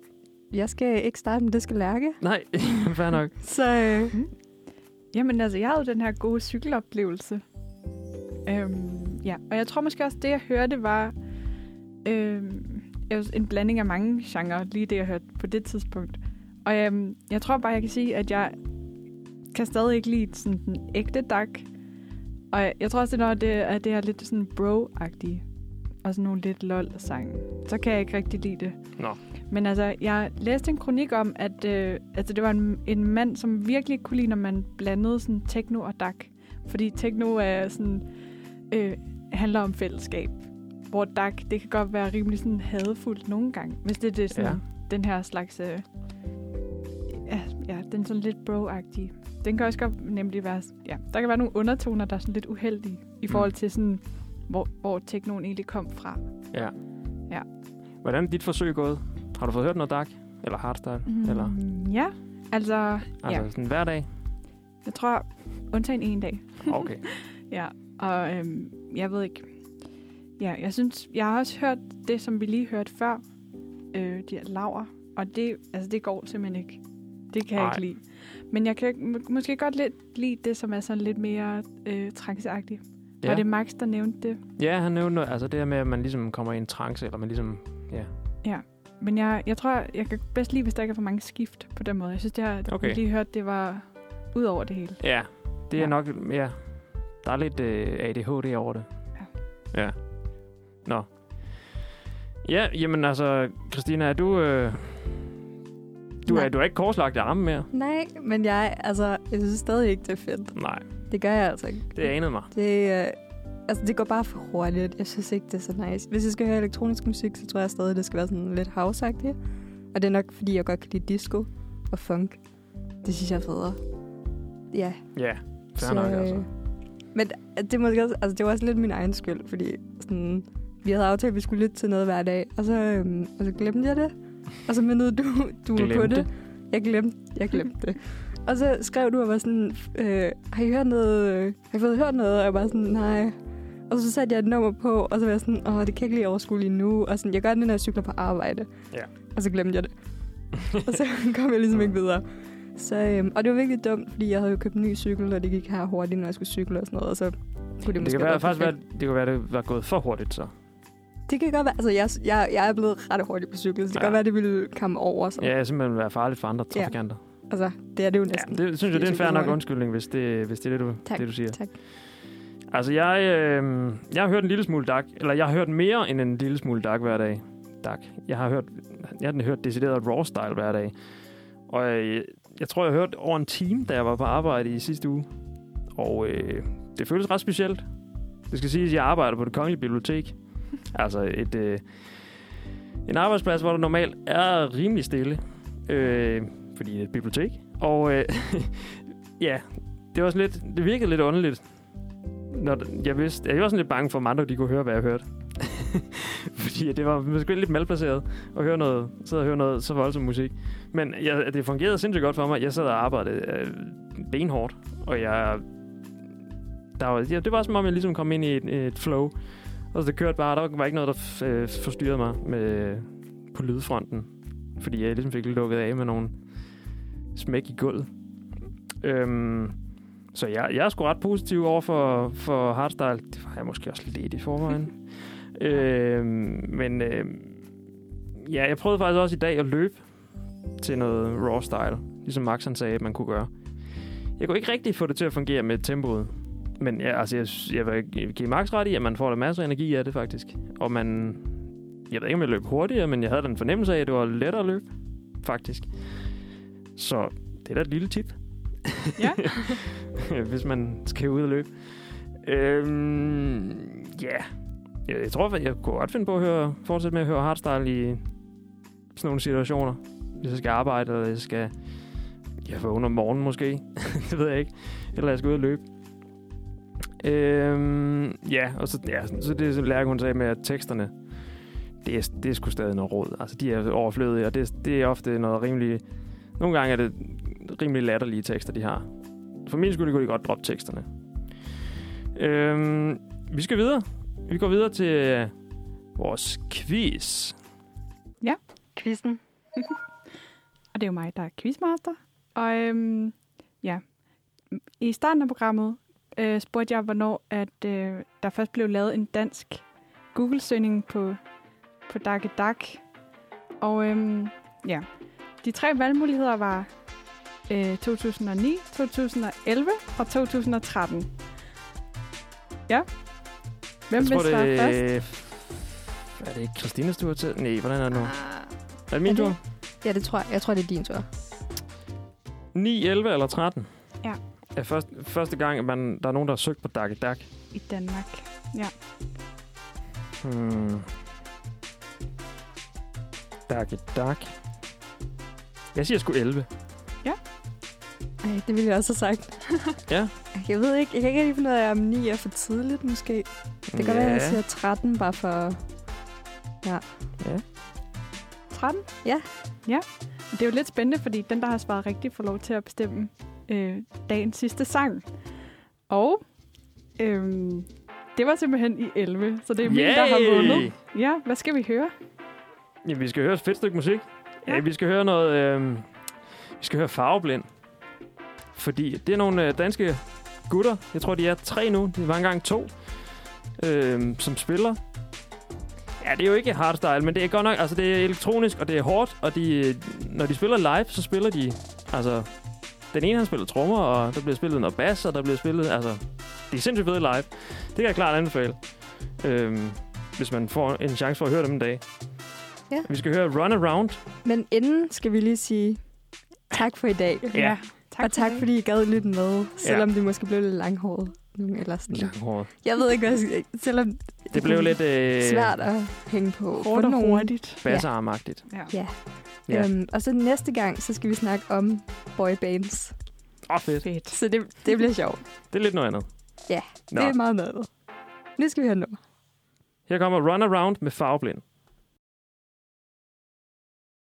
S4: jeg skal ikke starte, men det skal lærke.
S2: Nej, fair nok.
S4: Så øh,
S3: Jamen altså, jeg havde den her gode cykeloplevelse. Øhm, ja, og jeg tror måske også, det jeg hørte var øhm, en blanding af mange genrer, lige det jeg hørte på det tidspunkt. Og øhm, jeg tror bare, jeg kan sige, at jeg kan stadig ikke lide sådan den ægte dak. Og jeg, tror også, det er noget, det, at det er lidt sådan bro-agtige. Og sådan nogle lidt lol-sange. Så kan jeg ikke rigtig lide det.
S2: Nå.
S3: Men altså, jeg læste en kronik om, at øh, altså, det var en, en mand, som virkelig kunne lide, når man blandede sådan techno og dak. Fordi techno er sådan, øh, handler om fællesskab. Hvor dak, det kan godt være rimelig sådan hadefuldt nogle gange. Hvis det, det er sådan,
S2: ja.
S3: den her slags... Øh, ja, den er sådan lidt bro-agtige. Den kan også godt nemlig være... Ja, der kan være nogle undertoner, der er sådan lidt uheldige. I forhold til sådan, hvor, hvor technoen egentlig kom fra.
S2: Ja.
S3: Ja.
S2: Hvordan er dit forsøg gået? Har du fået hørt noget dark? Eller hardstyle? Mm. Eller
S3: Mm, ja, altså...
S2: altså
S3: ja.
S2: sådan hver dag?
S3: Jeg tror, undtagen en dag.
S2: Okay.
S3: Ja, og øhm, jeg ved ikke... Ja, jeg synes, jeg har også hørt det, som vi lige hørte før. Øh, de her laver. Og det, altså, det går simpelthen ikke. Det kan jeg
S2: Nej.
S3: ikke lide. Men jeg kan må- måske godt lidt lide det, som er sådan lidt mere øh, tranceagtigt. Ja. Var det Max, der nævnte det?
S2: ja, han nævnte noget- altså det her med, at man ligesom kommer i en trance, eller man ligesom... Ja.
S3: Ja. Men jeg, jeg tror, jeg kan bedst lide, hvis der ikke er for mange skift på den måde. Jeg synes, det her,
S2: Okay.
S3: vi lige hørte, det var ud over det hele.
S2: Ja, det er
S3: Ja.
S2: nok... Ja, der er lidt øh, ADHD over det. Ja. Ja. Nå. Ja, jamen altså, Christina, er du... Øh, du, er,
S4: Nej.
S2: du er ikke korslagt i armen mere?
S4: Nej, men jeg, altså, jeg synes stadig ikke, det er fedt.
S2: Nej,
S4: Det gør jeg altså ikke.
S2: det anede mig.
S4: Det, øh, altså, det går bare for hurtigt. Jeg synes ikke, det er så nice. Hvis jeg skal høre elektronisk musik, så tror jeg stadig, det skal være sådan lidt houseagtigt. Og det er nok, fordi jeg godt kan lide disco og funk. Det synes jeg er federe. Ja.
S2: Ja, fair nok altså.
S4: øh, Men det, er måske også, altså, det var også lidt min egen skyld, fordi sådan, vi havde aftalt, at vi skulle lytte til noget hver dag, og så, øhm, og så glemte jeg det. Og så mindede du, du mig på
S2: Glemte?
S4: det. Jeg glemte, jeg glemte det. Og så skrev du og var sådan, øh, har I hørt noget? Har I fået hørt noget? Og jeg var sådan, nej. Og så satte jeg et nummer på, og så var jeg sådan, åh, det kan jeg ikke lige overskue lige nu. Og sådan, jeg gør det, når jeg cykler på arbejde.
S2: Ja.
S4: Og så glemte jeg det. og så kom jeg ligesom ikke videre. Så, øhm, og det var virkelig dumt, fordi jeg havde jo købt en ny cykel, og det gik her hurtigt, når jeg skulle cykle og sådan noget. Og så kunne det,
S2: Det
S4: måske
S2: kan være,
S4: være
S2: faktisk være, det kan være, det var gået for hurtigt så.
S4: Det kan godt være. Altså, jeg, jeg, jeg er blevet ret hurtigt på cykel, så det kan
S2: Ja.
S4: godt være, det ville komme over. Så.
S2: Ja, det simpelthen være farligt for andre
S4: Ja.
S2: trafikanter.
S4: Altså, det er det jo
S2: Ja,
S4: næsten.
S2: det synes jeg, det er en fair nok undskyldning, hvis det, hvis det er det, du,
S4: Tak,
S2: det, du siger.
S4: tak.
S2: Altså, jeg, øh, jeg har hørt en lille smule DAC, eller jeg har hørt mere end en lille smule DAC hver dag. DAC. Jeg har hørt, jeg har hørt decideret raw style hver dag. Og øh, jeg tror, jeg har hørt over en time, da jeg var på arbejde i sidste uge. Og øh, det føles ret specielt. Det skal siges, at jeg arbejder på det kongelige bibliotek. altså et, øh, en arbejdsplads, hvor der normalt er rimelig stille. Øh, fordi det er et bibliotek. Og øh, ja, det var sådan lidt, det virkede lidt underligt. Når jeg vidste, jeg var sådan lidt bange for, at andre de kunne høre, hvad jeg hørte. Fordi det var måske lidt malplaceret at høre noget, sidde og høre noget så voldsom musik. Men jeg, det fungerede sindssygt godt for mig. Jeg sad og arbejdede øh, benhårdt, og jeg... Der var, ja, det var som om, jeg ligesom kom ind i et, et flow. Og så det kørte bare. Der var ikke noget, der øh, forstyrrede mig med, på lydfronten. Fordi jeg ligesom fik lukket af med nogle smæk i gulvet. Øhm, så jeg, jeg er sgu ret positiv over for, for hardstyle. Det var jeg måske også lidt i forvejen. øhm, men øhm, ja, jeg prøvede faktisk også i dag at løbe til noget raw style. Ligesom Max han sagde, at man kunne gøre. Jeg kunne ikke rigtig få det til at fungere med tempoet. Men ja, altså, jeg, jeg, vil, jeg vil give Max ret i, at man får da masser af energi af det faktisk. Og man... Jeg ved ikke, om jeg løb hurtigere, men jeg havde den fornemmelse af, at det var lettere at løbe. Faktisk. Så det er da et lille tip.
S3: Ja.
S2: hvis man skal ud og løbe. Øhm, ja. Jeg, jeg tror, jeg kunne godt finde på at høre, fortsætte med at høre hardstyle i sådan nogle situationer. Hvis jeg skal arbejde, eller jeg skal jeg vågne om morgenen måske. det ved jeg ikke. Eller jeg skal ud og løbe. Øhm, ja, og så, ja, så det så lærer hun sagde med, at teksterne, det er, det er sgu stadig noget råd. Altså, de er overflødige, og det, det er ofte noget rimelig... Nogle gange er det rimelig latterlige tekster, de har. For min skyld kunne de godt droppe teksterne. Øhm, vi skal videre. Vi går videre til vores quiz.
S4: Quizzen.
S3: Og det er jo mig, der er quizmaster. Og øhm, ja, i starten af programmet øh, spurgte jeg, hvornår at, øh, der først blev lavet en dansk Google-søgning på, på Dak. Og øhm, ja, de tre valgmuligheder var øh, 2009, 2011 og 2013. Ja. Hvem
S2: jeg
S3: vil svare
S2: det,
S3: først?
S2: Er det ikke Christines tur til? Nej, hvordan er det nu?
S4: Ah,
S2: Er det min
S4: er det-
S2: tur?
S4: Ja, det tror jeg. Jeg tror, det er din tur.
S2: 9, 11 eller 13?
S3: Ja.
S2: Er først, første gang, at man, der er nogen, der har søgt på Dark Dark.
S3: I Danmark. Ja.
S2: Hmm. Dark Dark. Jeg siger sgu 11.
S4: Ej, det ville jeg også have sagt.
S2: Ja.
S4: Jeg ved ikke, jeg kan ikke rigtig finde ud af, om 9 er for tidligt måske. Det kan være, at jeg siger 13 bare for... Ja.
S2: Ja.
S4: 13? Ja.
S3: Det er jo lidt spændende, fordi den, der har svaret rigtigt, får lov til at bestemme øh, dagens sidste sang. Og øhm, det var simpelthen i 11, så det er min, der har
S2: Yay!
S3: vundet. Ja, hvad skal vi høre?
S2: Ja, vi skal høre et fedt stykke musik. Ja,
S3: Ja.
S2: vi skal høre noget... Øh, vi skal høre Farveblind. Fordi det er nogle øh, danske gutter. Jeg tror, de er tre nu. De var engang to. Øh, som spiller. Ja, det er jo ikke hardstyle, men det er godt nok... Altså, det er elektronisk, og det er hårdt. Og de, øh, når de spiller live, så spiller de... Altså, den ene han spiller trommer, og der bliver spillet noget bass, og der bliver spillet... Altså, det er sindssygt fedt live. Det kan jeg klart anbefale. Øh, hvis man får en chance for at høre dem en dag.
S4: Ja.
S2: Vi skal høre Run Around.
S4: Men inden skal vi lige sige tak for i dag.
S2: Ja.
S3: Tak
S4: og tak, fordi I gad lytte med, selvom det måske blev lidt langhåret. Nu, Eller sådan.
S2: Langhåret.
S4: Jeg ved ikke, hvad jeg skal, selvom det,
S2: Det blev lidt øh,
S4: svært at hænge på.
S3: Hårdt og
S4: nogen.
S3: hurtigt.
S2: basserarmagtigt.
S3: Ja.
S4: Ja.
S2: Ja.
S4: Øhm, og så næste gang, så skal vi snakke om boybands.
S2: Åh, oh, fedt.
S3: Fedt.
S4: Så det, det bliver sjovt.
S2: Det er lidt noget andet.
S4: Ja,
S2: Nå,
S4: det er meget noget. Nu skal vi have nummer.
S2: her kommer Run Around med farveblind.